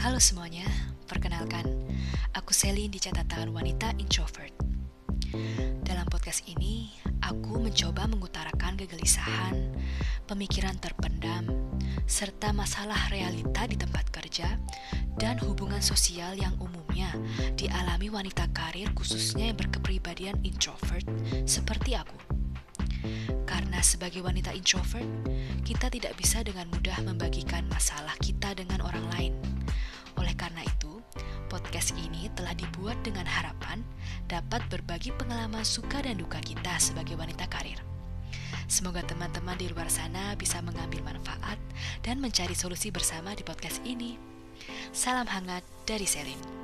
Halo semuanya, perkenalkan, aku Selin di catatan wanita introvert. Dalam podcast ini, aku mencoba mengutarakan kegelisahan, pemikiran terpendam, serta masalah realita di tempat kerja dan hubungan sosial yang umumnya dialami wanita karir khususnya yang berkepribadian introvert seperti aku. Karena sebagai wanita introvert, kita tidak bisa dengan mudah membagikan podcast ini telah dibuat dengan harapan dapat berbagi pengalaman suka dan duka kita sebagai wanita karir. Semoga teman-teman di luar sana bisa mengambil manfaat dan mencari solusi bersama di podcast ini. Salam hangat dari Selin.